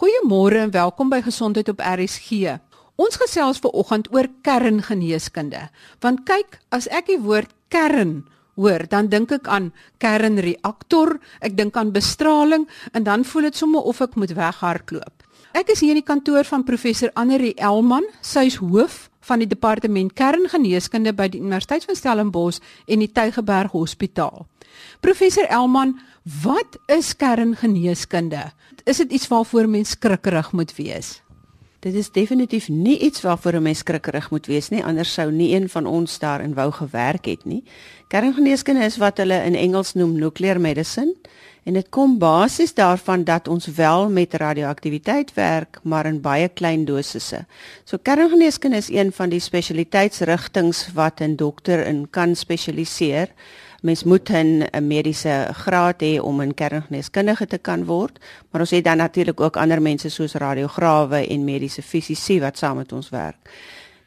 Goeiemôre en welkom by Gesondheid op RSG. Ons gesels ver oggend oor kerngeneeskunde. Want kyk, as ek die woord kern hoor, dan dink ek aan kernreaktor, ek dink aan bestraling en dan voel dit sommer of ek moet weghardloop. Ek is hier in die kantoor van professor Annelie Elman, sy is hoof van die departement kerngeneeskunde by die Universiteit van Stellenbosch en die Tygerberg Hospitaal. Professor Elman, wat is kerngeneeskunde? is dit iets waarvoor mens skrikkerig moet wees? Dit is definitief nie iets waarvoor 'n mens skrikkerig moet wees nie, anders sou nie een van ons daarin wou gewerk het nie. Kerngeneeskunde is wat hulle in Engels noem nuclear medicine en dit kom basies daarvan dat ons wel met radioaktiwiteit werk, maar in baie klein dosisse. So kerngeneeskunde is een van die spesialiteitsrigtings wat 'n dokter in kan spesialiseer mens moet 'n mediese graad hê om 'n kerngeneeskundige te kan word, maar ons het dan natuurlik ook ander mense soos radiograwe en mediese fisici wat saam met ons werk.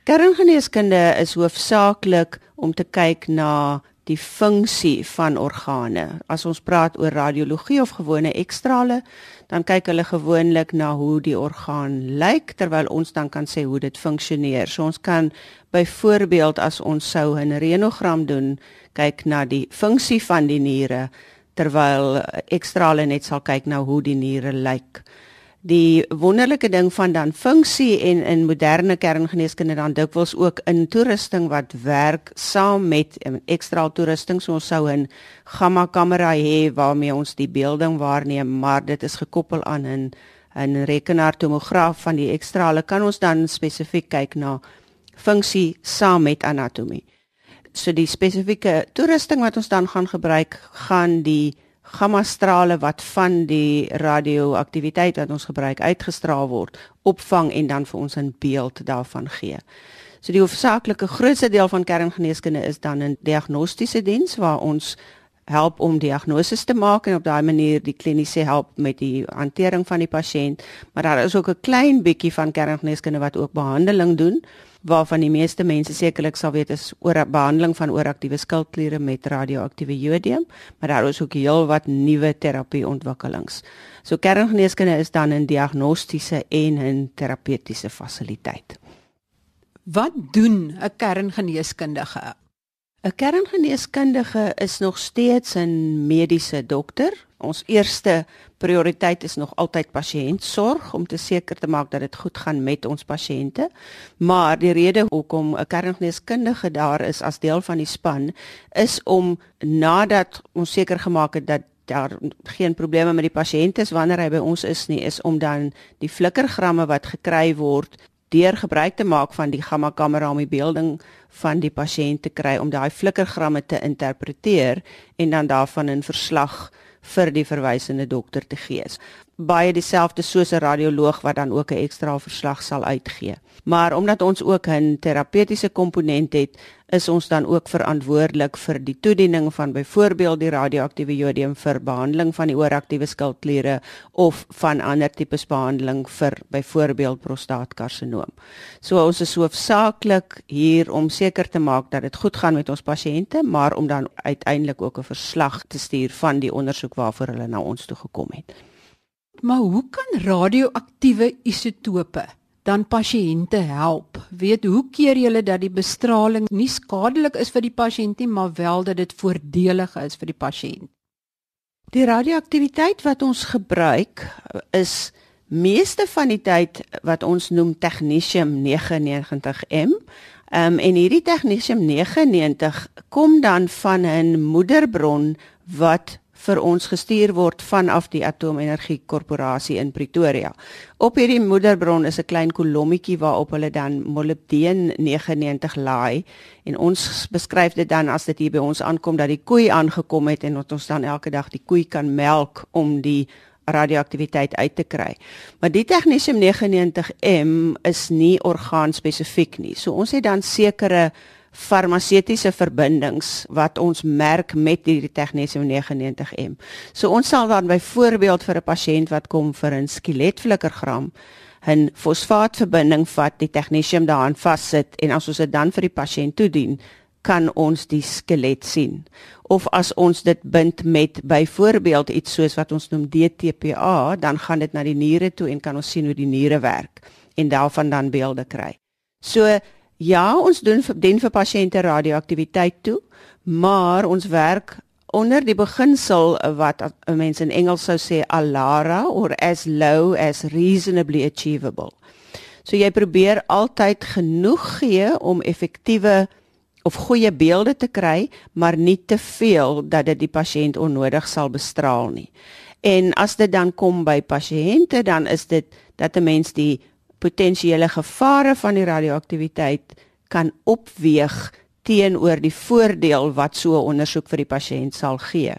Kerngeneeskunde is hoofsaaklik om te kyk na die funksie van organe. As ons praat oor radiologie of gewone ekstrale, dan kyk hulle gewoonlik na hoe die orgaan lyk terwyl ons dan kan sê hoe dit funksioneer. So ons kan byvoorbeeld as ons sou 'n renogram doen, kyk na die funksie van die niere terwyl ekstrale net sal kyk na hoe die niere lyk die wonderlike ding van dan funksie en in moderne kerngeneeskunde dan dikwels ook in toerusting wat werk saam met um, ekstra toerusting. So ons sou 'n gamma kamera hê waarmee ons die beelding waarneem maar dit is gekoppel aan 'n 'n rekenaar tomograaf van die ekstrale kan ons dan spesifiek kyk na funksie saam met anatomie. So die spesifieke toerusting wat ons dan gaan gebruik gaan die gamma strale wat van die radioaktiwiteit wat ons gebruik uitgestraal word, opvang en dan vir ons 'n beeld daarvan gee. So die hoofsaaklike grootste deel van kerngeneeskunde is dan 'n diagnostiese diens waar ons help om diagnoses te maak en op daai manier die kliniese help met die hantering van die pasiënt, maar daar is ook 'n klein bietjie van kerngeneeskunde wat ook behandeling doen waarvan die meeste mense sekerlik sal weet is oor 'n behandeling van ooraktiewe skildkliere met radioaktiewe jodium, maar daar is ook heelwat nuwe terapieontwikkelings. So kerngeneeskunde is dan 'n diagnostiese en 'n terapeutiese fasiliteit. Wat doen 'n kerngeneeskundige? 'n Kerngeneeskundige is nog steeds 'n mediese dokter. Ons eerste prioriteit is nog altyd pasiëntsorg om te seker te maak dat dit goed gaan met ons pasiënte. Maar die rede hoekom 'n kerngeneeskundige daar is as deel van die span is om nadat ons seker gemaak het dat daar geen probleme met die pasiënt is wanneer hy by ons is nie, is om dan die flikkergramme wat gekry word deur gebruik te maak van die gamma kamera om die beelding van die pasiënt te kry om daai flikkergramme te interpreteer en dan daarvan 'n verslag vir die verwysende dokter te gee. Baie dieselfde soos 'n radioloog wat dan ook 'n ekstra verslag sal uitgee. Maar omdat ons ook 'n terapeutiese komponent het, is ons dan ook verantwoordelik vir die toediening van byvoorbeeld die radioaktiewe jodium vir behandeling van die ooraktiewe skildkliere of van ander tipes behandeling vir byvoorbeeld prostaatkarsinoom. So ons is hoofsaaklik hier om seker te maak dat dit goed gaan met ons pasiënte, maar om dan uiteindelik ook 'n verslag te stuur van die ondersoek waarvoor hulle na ons toe gekom het. Maar hoe kan radioaktiewe isotope dan pasiënte help? Weet hoe keer julle dat die bestraling nie skadelik is vir die pasiënt nie, maar wel dat dit voordelig is vir die pasiënt? Die radioaktiwiteit wat ons gebruik is meeste van die tyd wat ons noem technetium 99m. Um, en hierdie technetium 99 kom dan van 'n moederbron wat vir ons gestuur word vanaf die Atoomenergie Korporasie in Pretoria. Op hierdie moederbron is 'n klein kolommetjie waarop hulle dan molibdeen 99 laai en ons beskryf dit dan as dit hier by ons aankom dat die koei aangekom het en dat ons dan elke dag die koei kan melk om die radioaktiwiteit uit te kry. Maar die technetium 99M is nie orgaanspesifiek nie. So ons het dan sekere farmaseutiese verbindings wat ons merk met hierdie technetium 99M. So ons sal dan byvoorbeeld vir 'n pasiënt wat kom vir 'n skeletflikkergram 'n fosfaatverbinding vat, die technetium daaraan vassit en as ons dit dan vir die pasiënt toedien, kan ons die skelet sien. Of as ons dit bind met byvoorbeeld iets soos wat ons noem DTPA, dan gaan dit na die niere toe en kan ons sien hoe die niere werk en daarvan dan beelde kry. So ja, ons doen vir den vir pasiënte radioaktiwiteit toe, maar ons werk onder die beginsel wat 'n mens in Engels sou sê ALARA or as low as reasonably achievable. So jy probeer altyd genoeg gee om effektiewe of goeie beelde te kry, maar nie te veel dat dit die pasiënt onnodig sal bestraal nie. En as dit dan kom by pasiënte, dan is dit dat 'n mens die potensiële gevare van die radioaktiwiteit kan opweeg teenoor die voordeel wat so 'n ondersoek vir die pasiënt sal gee.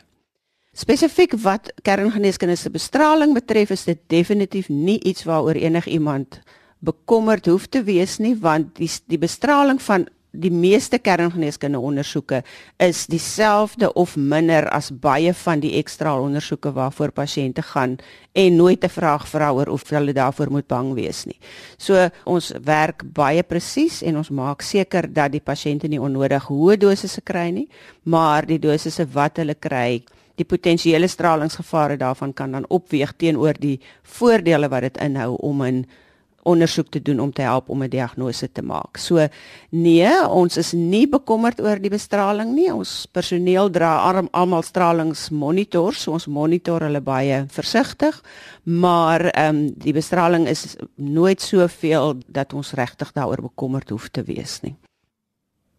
Spesifiek wat kerngeneeskundige se bestraling betref, is dit definitief nie iets waaroor enigiemand bekommerd hoef te wees nie, want die die bestraling van die meeste kerngeneeskundige ondersoeke is dieselfde of minder as baie van die ekstra ondersoeke waarvoor pasiënte gaan en nooit 'n vraag vra oor of hulle daarvoor moet bang wees nie. So ons werk baie presies en ons maak seker dat die pasiënte nie onnodig hoë dosisse kry nie, maar die dosisse wat hulle kry die potensiële stralingsgevare daarvan kan dan opweeg teenoor die voordele wat dit inhou om 'n ondersoek te doen om te help om 'n diagnose te maak. So nee, ons is nie bekommerd oor die bestraling nie. Ons personeel dra almal stralingsmonitors, so ons monitor hulle baie versigtig, maar ehm um, die bestraling is nooit soveel dat ons regtig daaroor bekommerd hoef te wees nie.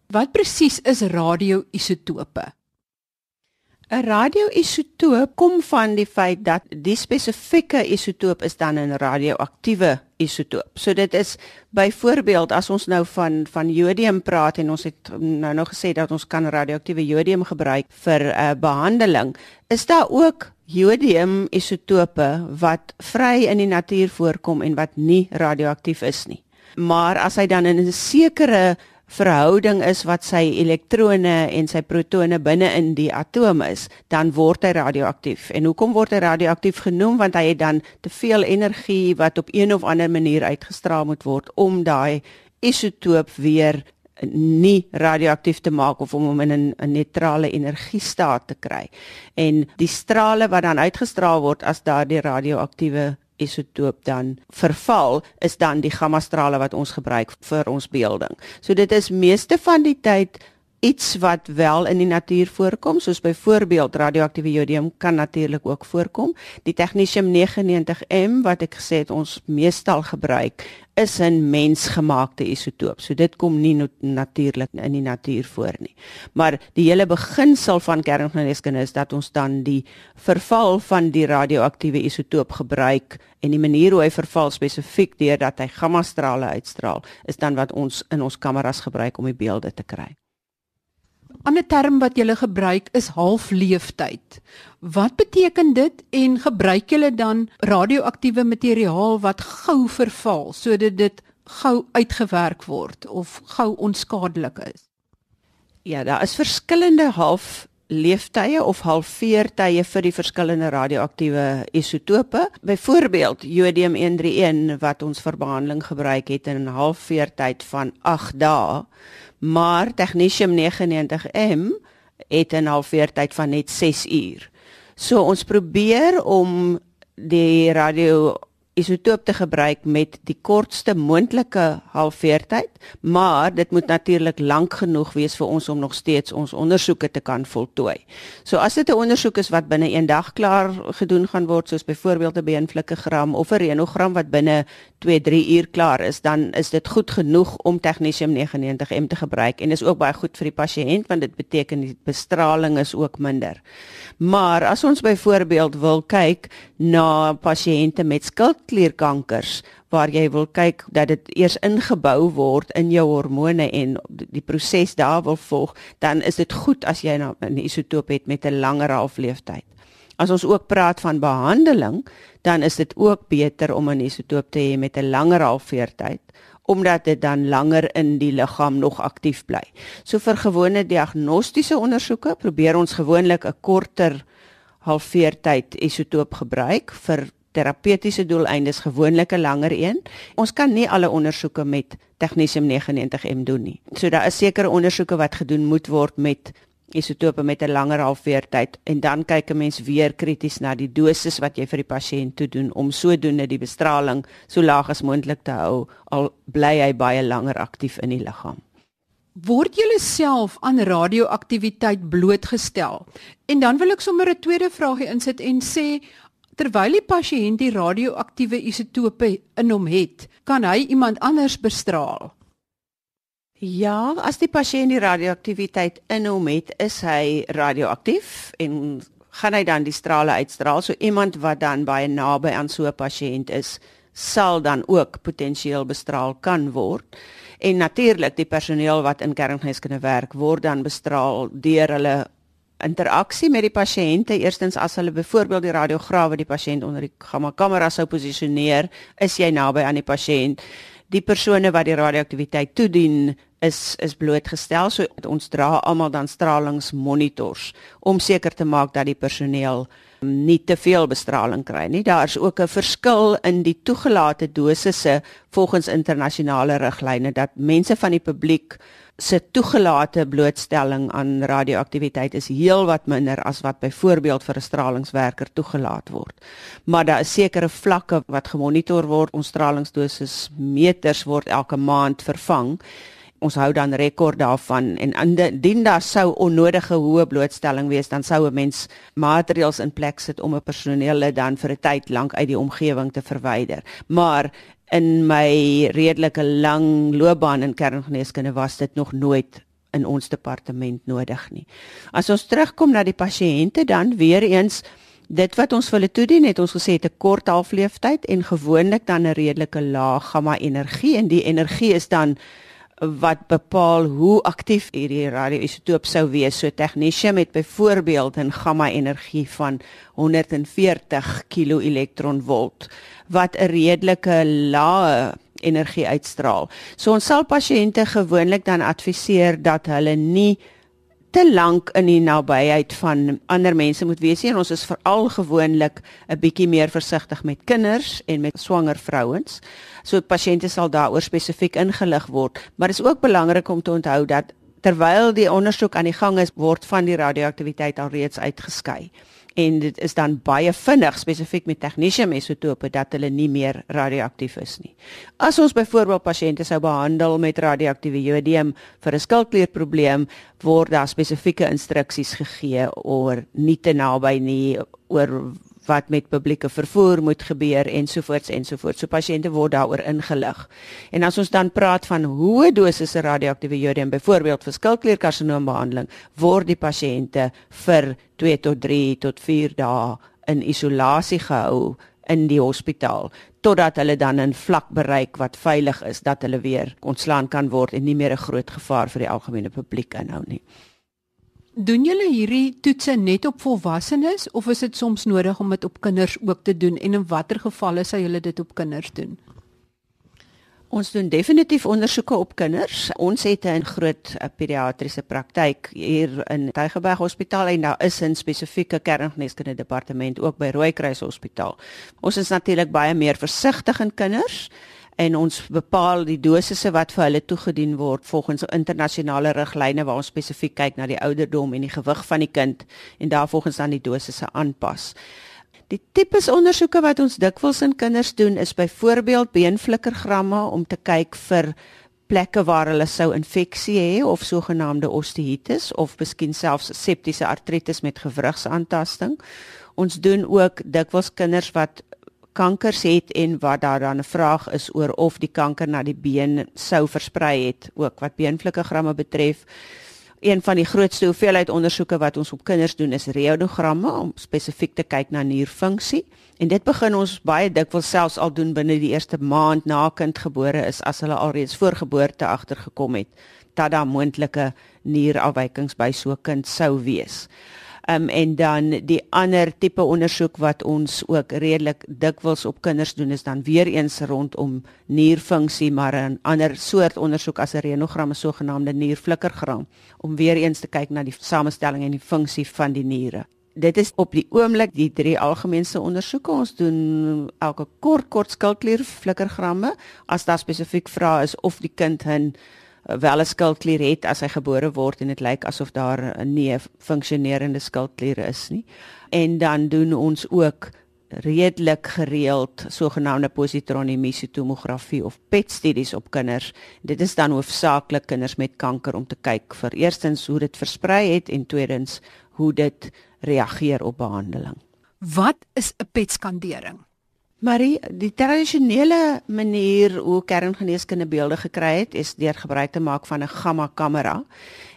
Wat presies is radioisotope? 'n Radioisotoop kom van die feit dat die spesifieke isotoop is dan 'n radioaktiewe isotoop. So dit is byvoorbeeld as ons nou van van jodium praat en ons het nou nog gesê dat ons kan radioaktiewe jodium gebruik vir 'n uh, behandeling, is daar ook jodium isotope wat vry in die natuur voorkom en wat nie radioaktief is nie. Maar as hy dan in 'n sekere verhouding is wat sy elektrone en sy protone binne in die atoom is, dan word hy radioaktief. En hoekom word hy radioaktief genoem? Want hy het dan te veel energie wat op een of ander manier uitgestraal moet word om daai isotoop weer nie radioaktief te maak of om hom in 'n neutrale energiestaat te kry. En die strale wat dan uitgestraal word as daardie radioaktiewe isotoop dan verval is dan die gammastrale wat ons gebruik vir ons beelding. So dit is meeste van die tyd iets wat wel in die natuur voorkom soos byvoorbeeld radioaktiewe jodium kan natuurlik ook voorkom. Die technetium 99M wat ek gesê het ons meestal gebruik is 'n mensgemaakte isotoop. So dit kom nie natuurlik in die natuur voor nie. Maar die hele beginsel van kerngeneeskunde is dat ons dan die verval van die radioaktiewe isotoop gebruik en die manier hoe hy verval spesifiek deurdat hy gammastrale uitstraal is dan wat ons in ons kameras gebruik om die beelde te kry ander term wat jy gebruik is halfleeftyd. Wat beteken dit en gebruik jy dan radioaktiewe materiaal wat gou verval sodat dit gou uitgewerk word of gou onskadelik is? Ja, daar is verskillende half leeftye of halveertye vir die verskillende radioaktiewe isotope. Byvoorbeeld jodium 131 wat ons vir behandeling gebruik het in 'n halveertyd van 8 dae maar technetium 99M het 'n halfweertyd van net 6 uur. So ons probeer om die radio isotoop te gebruik met die kortste moontlike halfveertyd, maar dit moet natuurlik lank genoeg wees vir ons om nog steeds ons ondersoeke te kan voltooi. So as dit 'n ondersoek is wat binne 1 dag klaar gedoen gaan word, soos byvoorbeeld 'n beenvlekkegram of 'n renogram wat binne 2-3 uur klaar is, dan is dit goed genoeg om technetium 99M te gebruik en is ook baie goed vir die pasiënt want dit beteken die bestraling is ook minder. Maar as ons byvoorbeeld wil kyk na pasiënte met skildklierkankers waar jy wil kyk dat dit eers ingebou word in jou hormone en die proses daar wil volg, dan is dit goed as jy 'n isotoop het met 'n langer halfleeftyd. As ons ook praat van behandeling, dan is dit ook beter om 'n isotoop te hê met 'n langer halfveertyd omdat dit dan langer in die liggaam nog aktief bly. So vir gewone diagnostiese ondersoeke probeer ons gewoonlik 'n korter halfveertyd isotoop gebruik vir terapeutiese doeleindes gewoonlik 'n langer een. Ons kan nie alle ondersoeke met technetium 99m doen nie. So daar is sekere ondersoeke wat gedoen moet word met isotope met 'n langer halfweertyd en dan kyk 'n mens weer krities na die dosis wat jy vir die pasiënt toe doen om sodoende die bestraling so laag as moontlik te hou al bly hy baie langer aktief in die liggaam. Word julle self aan radioaktiwiteit blootgestel? En dan wil ek sommer 'n tweede vraagie insit en sê terwyl die pasiënt die radioaktiewe isotope in hom het, kan hy iemand anders bestraal? Ja, as die pasiënt die radioaktiwiteit in hom het, is hy radioaktief en gaan hy dan die strale uitstraal. So iemand wat dan baie naby aan so 'n pasiënt is, sal dan ook potensieel bestraal kan word. En natuurlik die personeel wat in kerngeneeskunde werk, word dan bestraal deur hulle interaksie met die pasiënte. Eerstens as hulle byvoorbeeld die radiograwe die pasiënt onder die gamma kamera sou posisioneer, is jy naby aan die pasiënt die persone wat die radioaktiwiteit toedien is is blootgestel so ons dra almal dan stralingsmonitors om seker te maak dat die personeel nie te veel bestraling kry nie. Daar's ook 'n verskil in die toegelate dosisse volgens internasionale riglyne dat mense van die publiek se toegelate blootstelling aan radioaktiwiteit is heelwat minder as wat byvoorbeeld vir 'n stralingswerker toegelaat word. Maar daar is sekere vlakke wat gemonitor word. Ons stralingsdosis meters word elke maand vervang. Ons hou dan rekord daarvan en indien daar sou onnodige hoë blootstelling wees, dan sou 'n mens maatreëls in plek sit om 'n personeel dan vir 'n tyd lank uit die omgewing te verwyder. Maar in my redelike lang loopbaan in kerngeneeskunde was dit nog nooit in ons departement nodig nie. As ons terugkom na die pasiënte dan weer eens dit wat ons vir hulle toedien het ons gesê het 'n kort halfleeftyd en gewoonlik dan 'n redelike lae gamma energie en die energie is dan wat bepaal hoe aktief hierdie radioisotoop sou wees. So technetium het byvoorbeeld 'n gamma energie van 140 kV wat 'n redelike lae energie uitstraal. So ons sal pasiënte gewoonlik dan adviseer dat hulle nie te lank in die nabyheid van ander mense moet wees nie. En ons is veral gewoonlik 'n bietjie meer versigtig met kinders en met swanger vrouens. So pasiënte sal daaroor spesifiek ingelig word, maar dit is ook belangrik om te onthou dat terwyl die ondersoek aan die gang is, word van die radioaktiwiteit alreeds uitgeskei en dit is dan baie vinnig spesifiek met technetium isotope dat hulle nie meer radioaktief is nie. As ons byvoorbeeld pasiënte sou behandel met radioaktiewe jodium vir 'n skildklierprobleem, word daar spesifieke instruksies gegee oor nie te naby nie oor wat met publieke vervoer moet gebeur ensovoorts ensovoorts. So pasiënte word daaroor ingelig. En as ons dan praat van hoë dosisse radioaktiewe jodium byvoorbeeld vir skildklierkarsinoombehandeling, word die pasiënte vir 2 tot 3 tot 4 dae in isolasie gehou in die hospitaal totdat hulle dan 'n vlak bereik wat veilig is dat hulle weer ontslaan kan word en nie meer 'n groot gevaar vir die algemene publiek inhou nie. Doen julle hierdie toetse net op volwassenes of is dit soms nodig om dit op kinders ook te doen en in watter gevalle sal julle dit op kinders doen? Ons doen definitief ondersoeke op kinders. Ons het 'n groot eh, pediatriese praktyk hier in Tygerberg Hospitaal en daar is 'n spesifieke kerngeneeskunde departement ook by Rooikruis Hospitaal. Ons is natuurlik baie meer versigtig in kinders en ons bepaal die dosisse wat vir hulle toegedien word volgens internasionale riglyne waar ons spesifiek kyk na die ouderdom en die gewig van die kind en daarvolgens dan die dosisse aanpas. Die tipes ondersoeke wat ons dikwels in kinders doen is byvoorbeeld beenflikkergramme om te kyk vir plekke waar hulle sou infeksie hê of sogenaamde osteitis of miskien selfs septiese artritis met gewrigsaantasting. Ons doen ook dikwels kinders wat kankers het en wat daar dan 'n vraag is oor of die kanker na die been sou versprei het ook wat beenvlekkegramme betref. Een van die grootste hoeveelheid ondersoeke wat ons op kinders doen is reodogramme om spesifiek te kyk na nierfunksie. En dit begin ons baie dikwels selfs al doen binne die eerste maand na kind gebore is as hulle alreeds voor geboorte agtergekom het dat daar moontlike nierafwykings by so 'n kind sou wees um, en dan die ander tipe ondersoek wat ons ook redelik dikwels op kinders doen is dan weer eens rondom nierfunksie maar 'n ander soort ondersoek as 'n renogram 'n sogenaamde nierflikkergram om weer eens te kyk na die samestelling en die funksie van die niere. Dit is op die oomblik die drie algemeenste ondersoeke. Ons doen elke kort kort skildklier flikkergramme as daar spesifiek vra is of die kind 'n wel 'n skildklier het as hy gebore word en dit lyk asof daar 'n nie funksionerende skildklier is nie. En dan doen ons ook redelik gereeld sogenaamde positroniemisietomografie of PET studies op kinders. Dit is dan hoofsaaklik kinders met kanker om te kyk vir eerstens hoe dit versprei het en tweedens hoe dit reageer op behandeling. Wat is 'n PET-skandering? Marie, die tradisionele manier hoe kerngeneeskunde beelde gekry het, is deur gebruik te maak van 'n gamma kamera.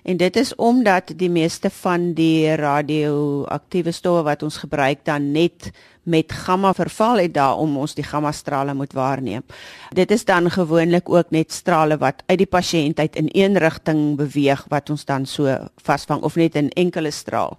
En dit is omdat die meeste van die radioaktiewe stowwe wat ons gebruik dan net met gamma verval het daar om ons die gamma strale moet waarneem. Dit is dan gewoonlik ook net strale wat uit die pasiënt uit in een rigting beweeg wat ons dan so vasvang of net 'n enkele straal.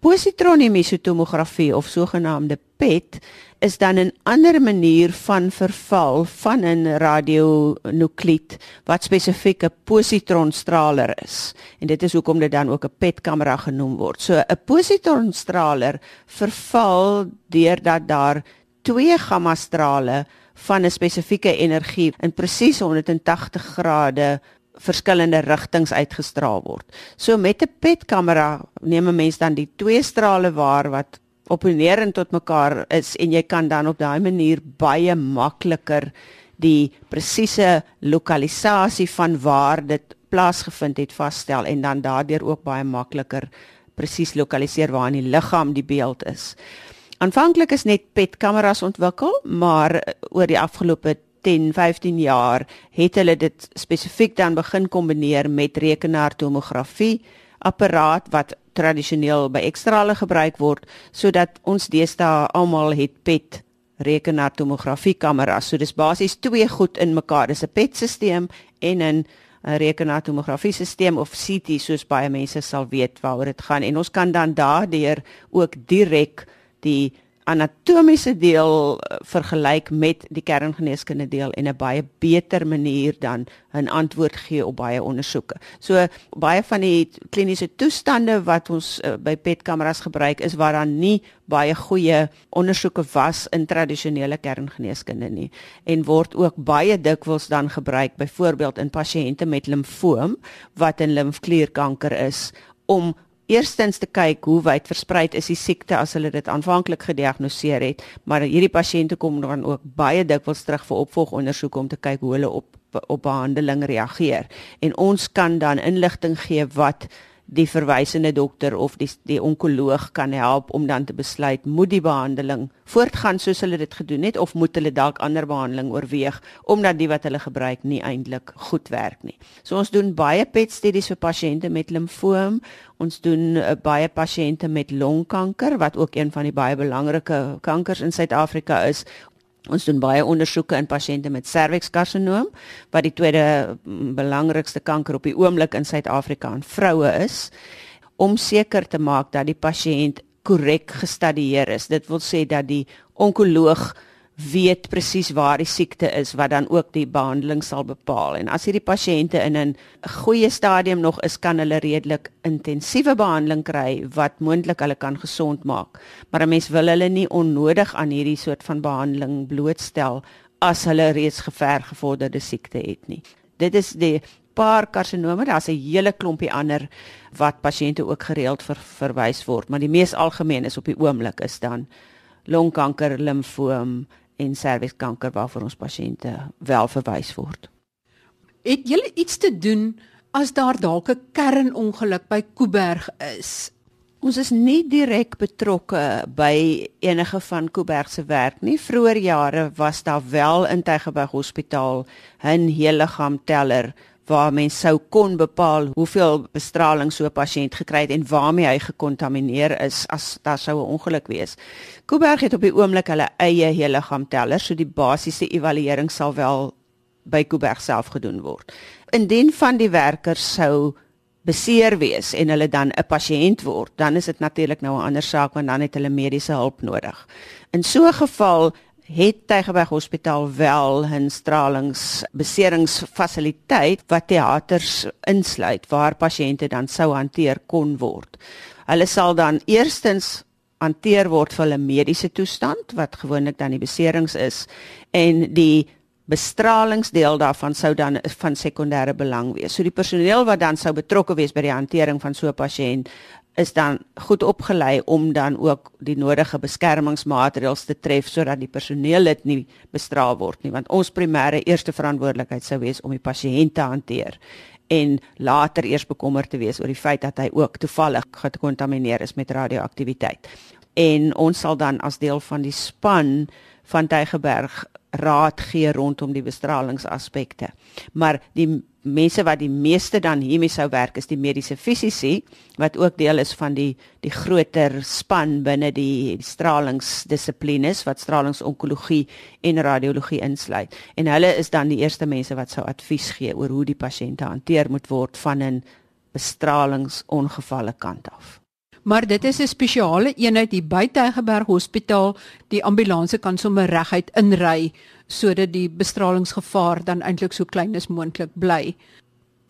Positroniemisietomografie of sogenaamde PET is dan 'n ander manier van verval van 'n radionukleïd wat spesifiek 'n positronstraler is. En dit is hoekom dit dan ook 'n PET-kamera genoem word. So 'n positronstraler verval deurdat daar twee gamma-strale van 'n spesifieke energie in presies 180 grade verskillende rigtings uitgestraal word. So met 'n PET-kamera neem 'n mens dan die twee strale waar wat opponerend tot mekaar is en jy kan dan op daai manier baie makliker die presiese lokalisasie van waar dit plaasgevind het vasstel en dan daardeur ook baie makliker presies lokaliseer waar in die liggaam die beeld is. Aanvanklik is net PET-kameras ontwikkel, maar eh, oor die afgelope 10, 15 jaar het hulle dit spesifiek dan begin kombineer met rekenaartomografie apparaat wat tradisioneel by ekstrale gebruik word sodat ons deesdae almal het PET rekenaartomografie kameras. So dis basies twee goed in mekaar. Dis 'n PET-stelsel en 'n rekenaartomografie stelsel of CT soos baie mense sal weet waaroor dit gaan en ons kan dan daardeur ook direk die anatomiese deel eh, vergelyk met die kerngeneeskunde deel en 'n baie beter manier dan 'n antwoord gee op baie ondersoeke. So baie van die kliniese toestande wat ons uh, by PET-kameras gebruik is waar daar nie baie goeie ondersoeke was in tradisionele kerngeneeskunde nie en word ook baie dikwels dan gebruik byvoorbeeld in pasiënte met limfoom wat 'n limfklierkanker is om eerstens te kyk hoe wyd versprei is die siekte as hulle dit aanvanklik gediagnoseer het, maar hierdie pasiënte kom dan ook baie dikwels terug vir opvolgondersoek om te kyk hoe hulle op op behandeling reageer. En ons kan dan inligting gee wat die verwysende dokter of die die onkoloog kan help om dan te besluit moet die behandeling voortgaan soos hulle dit gedoen het of moet hulle dalk ander behandeling oorweeg omdat die wat hulle gebruik nie eintlik goed werk nie. So ons doen baie PET studies vir pasiënte met limfoom. Ons doen uh, baie pasiënte met longkanker wat ook een van die baie belangrike kankers in Suid-Afrika is. Ons doen baie ondersoeke in pasiënte met servikskarsinoom wat die tweede mm, belangrikste kanker op die oomblik in Suid-Afrika aan vroue is om seker te maak dat die pasiënt korrek gestadieer is. Dit wil sê dat die onkoloog weet presies waar die siekte is wat dan ook die behandeling sal bepaal. En as hierdie pasiënte in 'n goeie stadium nog is, kan hulle redelik intensiewe behandeling kry wat moontlik hulle kan gesond maak. Maar 'n mens wil hulle nie onnodig aan hierdie soort van behandeling blootstel as hulle reeds gever gevorderde siekte het nie. Dit is die paar karsinome, daar's 'n hele klompie ander wat pasiënte ook gereeld ver, verwys word, maar die mees algemeen is op die oomblik is dan longkanker, limfoom, en servieskanker waarvoor ons pasiënte wel verwys word. Het julle iets te doen as daar dalk 'n kernongeluk by Kuiberg is? Ons is nie direk betrokke by enige van Kuiberg se werk nie. Vroeger jare was daar wel in Tygerberg Hospitaal 'n heelliggaamteller waar mens sou kon bepaal hoeveel bestraling so 'n pasiënt gekry het en waarmee hy gekontamineer is as daar sou 'n ongeluk wees. Kuiberg het op die oomblik hulle eie heliggaamteller, so die basiese evaluering sal wel by Kuiberg self gedoen word. Indien van die werkers sou beseer wees en hulle dan 'n pasiënt word, dan is dit natuurlik nou 'n ander saak want dan het hulle mediese hulp nodig. In so 'n geval het Tygerberg Hospitaal wel 'n stralingsbeseringsfasiliteit wat teaters insluit waar pasiënte dan sou hanteer kon word. Hulle sal dan eerstens hanteer word vir 'n mediese toestand wat gewoonlik dan die beserings is en die bestralingsdeel daarvan sou dan van sekondêre belang wees. So die personeel wat dan sou betrokke wees by die hantering van so 'n pasiënt is dan goed opgelei om dan ook die nodige beskermingsmaatreëls te tref sodat die personeel dit nie bestraal word nie want ons primêre eerste verantwoordelikheid sou wees om die pasiënt te hanteer en later eers bekommerd te wees oor die feit dat hy ook toevallig gekontamineer is met radioaktiwiteit. En ons sal dan as deel van die span van Tygerberg raad gee rondom die bestralingsaspekte. Maar die mense wat die meeste dan hiermee sou werk is die mediese fisiese wat ook deel is van die die groter span binne die, die stralingsdissiplines wat stralingsonkologie en radiologie insluit. En hulle is dan die eerste mense wat sou advies gee oor hoe die pasiënte hanteer moet word van 'n bestralingsongevalle kant af maar dit is 'n spesiale eenheid hier by Tygerberg Hospitaal. Die ambulanse kan sommer reguit inry sodat die bestralingsgevaar dan eintlik so klein as moontlik bly.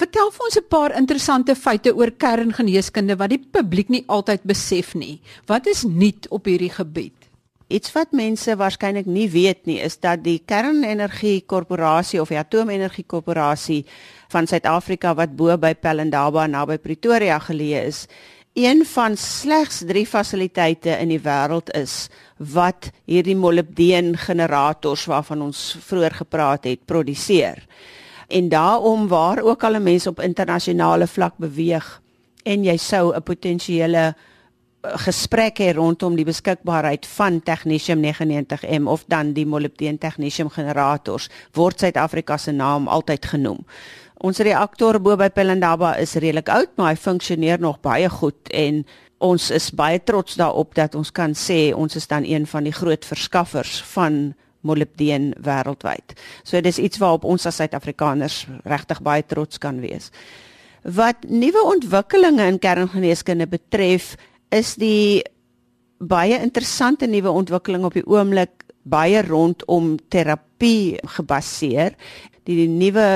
Vertel vir ons 'n paar interessante feite oor kerngeneeskunde wat die publiek nie altyd besef nie. Wat is nuut op hierdie gebied? Iets wat mense waarskynlik nie weet nie, is dat die Kernenergie Korporasie of die Atoomenergie Korporasie van Suid-Afrika wat bo by Pelindaba naby Pretoria geleë is, een van slegs 3 fasiliteite in die wêreld is wat hierdie molibdeen generators waarvan ons vroeër gepraat het produseer. En daarom waar ook al mense op internasionale vlak beweeg en jy sou 'n potensiële eh, gesprek hê rondom die beskikbaarheid van technetium 99m of dan die molibdeen technetium generators word Suid-Afrika se naam altyd genoem. Ons reaktor bo by Pelindaba is redelik oud, maar hy funksioneer nog baie goed en ons is baie trots daarop dat ons kan sê ons is dan een van die groot verskaffers van molibdeen wêreldwyd. So dis iets waarop ons as Suid-Afrikaners regtig baie trots kan wees. Wat nuwe ontwikkelinge in kerngeneeskunde betref, is die baie interessante nuwe ontwikkeling op die oomblik baie rondom terapie gebaseer die, die nuwe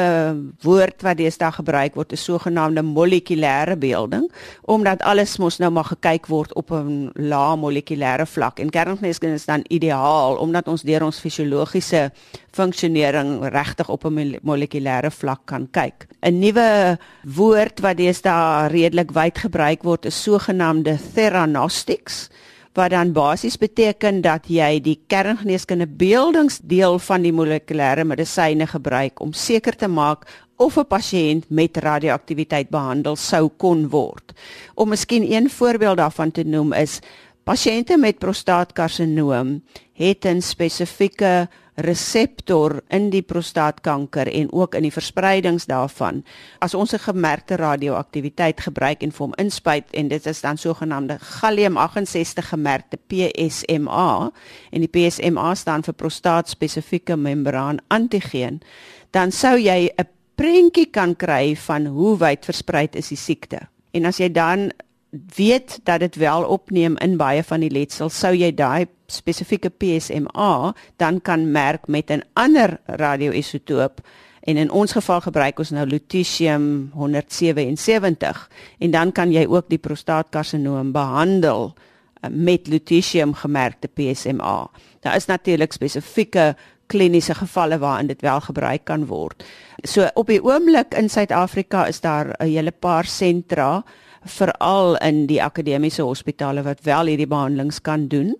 woord wat deesdae gebruik word is sogenaamde molekulêre beelding omdat alles mos nou maar gekyk word op 'n lae molekulêre vlak en kerngeneeskunde is dan ideaal omdat ons deur ons fisiologiese funksionering regtig op 'n molekulêre vlak kan kyk. 'n Nuwe woord wat deesdae redelik wyd gebruik word is sogenaamde theranostics wat dan basies beteken dat jy die kerngeneeskunde beeldingsdeel van die molekulêre medisyne gebruik om seker te maak of 'n pasiënt met radioaktiwiteit behandel sou kon word. Om miskien een voorbeeld daarvan te noem is pasiënte met prostaatkarsinoom het 'n spesifieke reseptor in die prostaatkanker en ook in die verspreidings daarvan. As ons 'n gemerkte radioaktiwiteit gebruik en vir hom inspuit en dit is dan sogenaamde gallium 68 gemerkte PSMA en die PSMA staan vir prostaatspesifieke membraan antigeen, dan sou jy 'n prentjie kan kry van hoe wyd versprei is die siekte. En as jy dan weet dat dit wel opneem in baie van die letsel, sou jy daai spesifieke PSMA dan kan merk met 'n ander radioisotoop en in ons geval gebruik ons nou lutetium 177 en dan kan jy ook die prostaatkarsinoom behandel eh, met lutetium gemerkte PSMA. Daar is natuurlik spesifieke kliniese gevalle waarin dit wel gebruik kan word. So op die oomblik in Suid-Afrika is daar 'n hele paar sentra veral in die akademiese hospitale wat wel hierdie behandelings kan doen.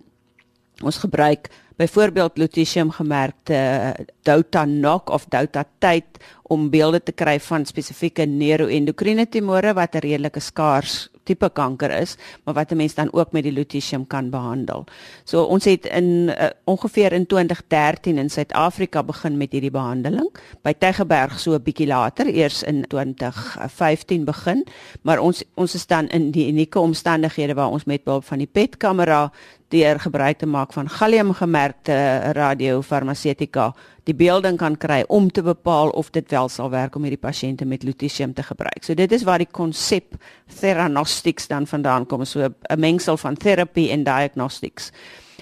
Ons gebruik byvoorbeeld lutetium gemerkte Doutanoc of Doutatite om beelde te kry van spesifieke neuroendokriene tumore wat 'n redelike skaars tipe kanker is, maar wat 'n mens dan ook met die lutetium kan behandel. So ons het in uh, ongeveer in 2013 in Suid-Afrika begin met hierdie behandeling. By Tygerberg so 'n bietjie later, eers in 2015 begin, maar ons ons is dan in die unieke omstandighede waar ons met behulp van die PET-kamera deur gebruik te maak van galliumgemerkte radiofarmaseutika die beelding kan kry om te bepaal of dit wel sal werk om hierdie pasiënte met lutetium te gebruik. So dit is waar die konsep theranostics dan vandaan kom, so 'n mengsel van therapy en diagnostics.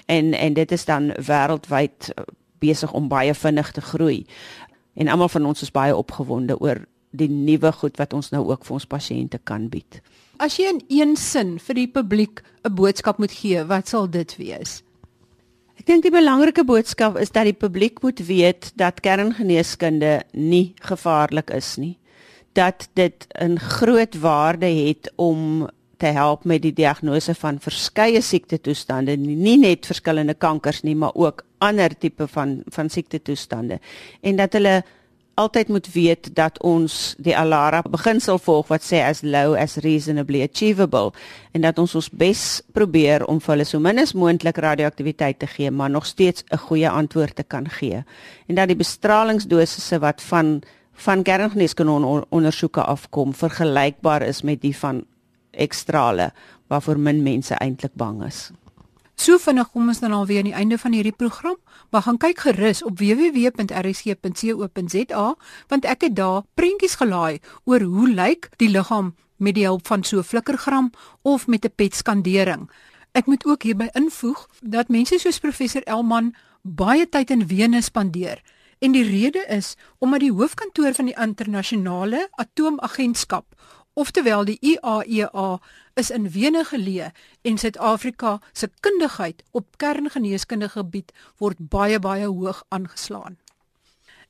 En en dit is dan wêreldwyd uh, besig om baie vinnig te groei. En almal van ons is baie opgewonde oor die nuwe goed wat ons nou ook vir ons pasiënte kan bied. As jy in een sin vir die publiek 'n boodskap moet gee, wat sal dit wees? Ek dink die belangrike boodskap is dat die publiek moet weet dat kerngeneeskunde nie gevaarlik is nie. Dat dit 'n groot waarde het om te help met die diagnose van verskeie siektetoestande, nie net verskillende kankers nie, maar ook ander tipe van van siektetoestande. En dat hulle altyd moet weet dat ons die Alara beginsel volg wat sê as low as reasonably achievable en dat ons ons bes probeer om vir hulle so min as moontlik radioaktiwiteit te gee, maar nog steeds 'n goeie antwoord te kan gee. En dat die bestralingsdosisse wat van van kerngeneeskunde ondersoeke afkom vergelykbaar is met die van ekstrale waarvoor min mense eintlik bang is. So vinnig kom ons dan alweer aan die einde van hierdie program, maar gaan kyk gerus op www.rsg.co.za want ek het daar prentjies gelaai oor hoe lyk die liggaam met die hulp van so 'n flikkergram of met 'n PET-skandering. Ek moet ook hierby invoeg dat mense soos professor Elman baie tyd in Wene spandeer en die rede is omdat die hoofkantoor van die internasionale atoomagentskap Oftewel die IAEA e is in Wene geleë en Suid-Afrika se kundigheid op kerngeneeskundige gebied word baie baie hoog aangeslaan.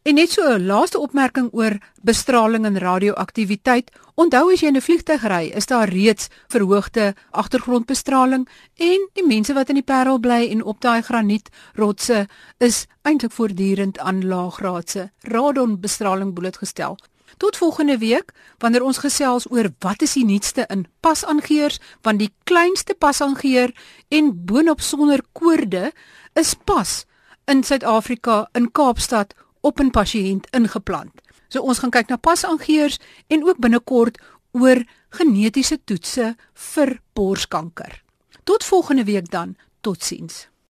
En net so 'n laaste opmerking oor bestraling en radioaktiwiteit. Onthou as jy in 'n vliegtuig ry, is daar reeds verhoogde agtergrondbestraling en die mense wat in die Parel bly en op daai granietrotse is eintlik voortdurend aan laaggraadse radonbestraling blootgestel. Tot volgende week wanneer ons gesels oor wat is die nuutste in pasaangeers want die kleinste pasaangeer en boonop sonder koorde is pas in Suid-Afrika in Kaapstad op 'n pasiënt ingeplant. So ons gaan kyk na pasaangeers en ook binnekort oor genetiese toetse vir borskanker. Tot volgende week dan. Totsiens.